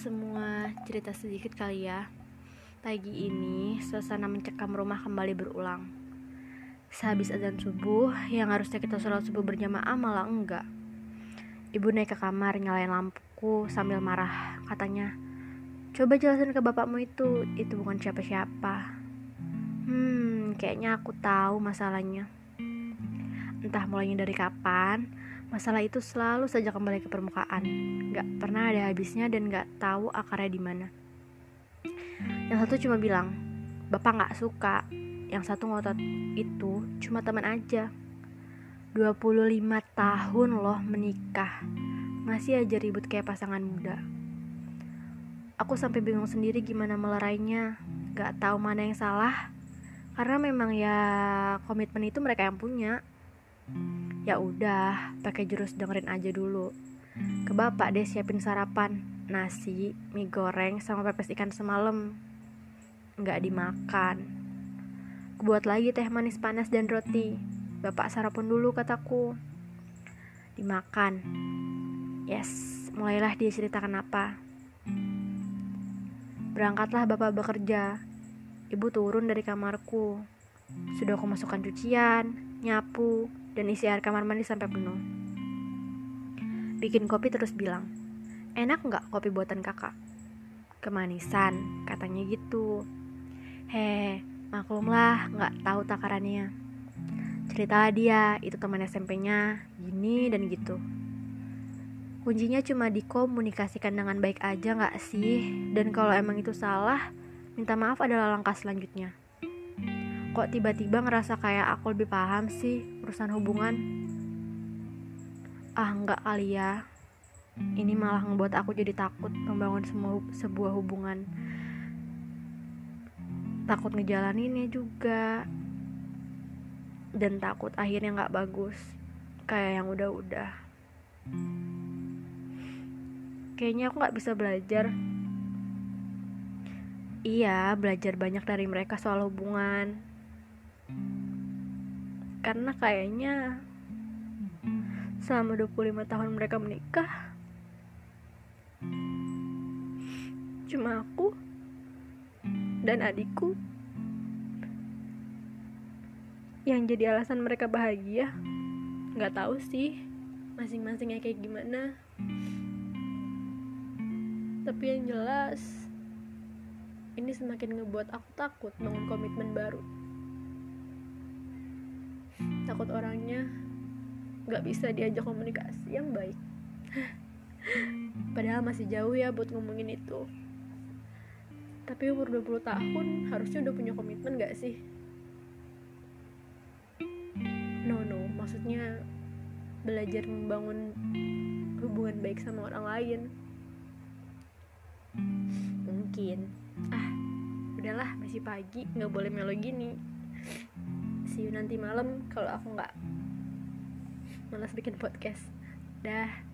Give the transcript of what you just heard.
semua, cerita sedikit kali ya. Pagi ini, suasana mencekam rumah kembali berulang. Sehabis azan subuh, yang harusnya kita sholat subuh berjamaah malah enggak. Ibu naik ke kamar nyalain lampuku sambil marah. Katanya, coba jelasin ke bapakmu itu, itu bukan siapa-siapa. Hmm, kayaknya aku tahu masalahnya. Entah mulainya dari kapan, Masalah itu selalu saja kembali ke permukaan, gak pernah ada habisnya dan gak tahu akarnya di mana. Yang satu cuma bilang, bapak gak suka. Yang satu ngotot itu cuma teman aja. 25 tahun loh menikah, masih aja ribut kayak pasangan muda. Aku sampai bingung sendiri gimana melerainya, gak tahu mana yang salah. Karena memang ya komitmen itu mereka yang punya Ya udah, pakai jurus dengerin aja dulu. Ke bapak deh siapin sarapan, nasi, mie goreng, sama pepes ikan semalam. Nggak dimakan. Buat lagi teh manis panas dan roti. Bapak sarapan dulu kataku. Dimakan. Yes, mulailah dia ceritakan apa. Berangkatlah bapak bekerja. Ibu turun dari kamarku. Sudah aku masukkan cucian, nyapu, dan isi air kamar mandi sampai penuh. Bikin kopi terus bilang, enak nggak kopi buatan kakak? Kemanisan, katanya gitu. Heh, maklumlah nggak tahu takarannya. Ceritalah dia, itu teman SMP-nya, gini dan gitu. Kuncinya cuma dikomunikasikan dengan baik aja nggak sih? Dan kalau emang itu salah, minta maaf adalah langkah selanjutnya kok tiba-tiba ngerasa kayak aku lebih paham sih urusan hubungan? Ah nggak kali ya. Ini malah ngebuat aku jadi takut membangun semua sebuah hubungan. Takut ngejalaninnya juga. Dan takut akhirnya nggak bagus kayak yang udah-udah. Kayaknya aku nggak bisa belajar. Iya belajar banyak dari mereka soal hubungan karena kayaknya selama 25 tahun mereka menikah cuma aku dan adikku yang jadi alasan mereka bahagia nggak tahu sih masing-masingnya kayak gimana. Tapi yang jelas ini semakin ngebuat aku takut bangun komitmen baru takut orangnya nggak bisa diajak komunikasi yang baik. Padahal masih jauh ya buat ngomongin itu. Tapi umur 20 tahun harusnya udah punya komitmen gak sih? No no. Maksudnya belajar membangun hubungan baik sama orang lain. Mungkin. Ah udahlah masih pagi. Nggak boleh melo gini see you nanti malam. Kalau aku nggak malas bikin podcast. Dah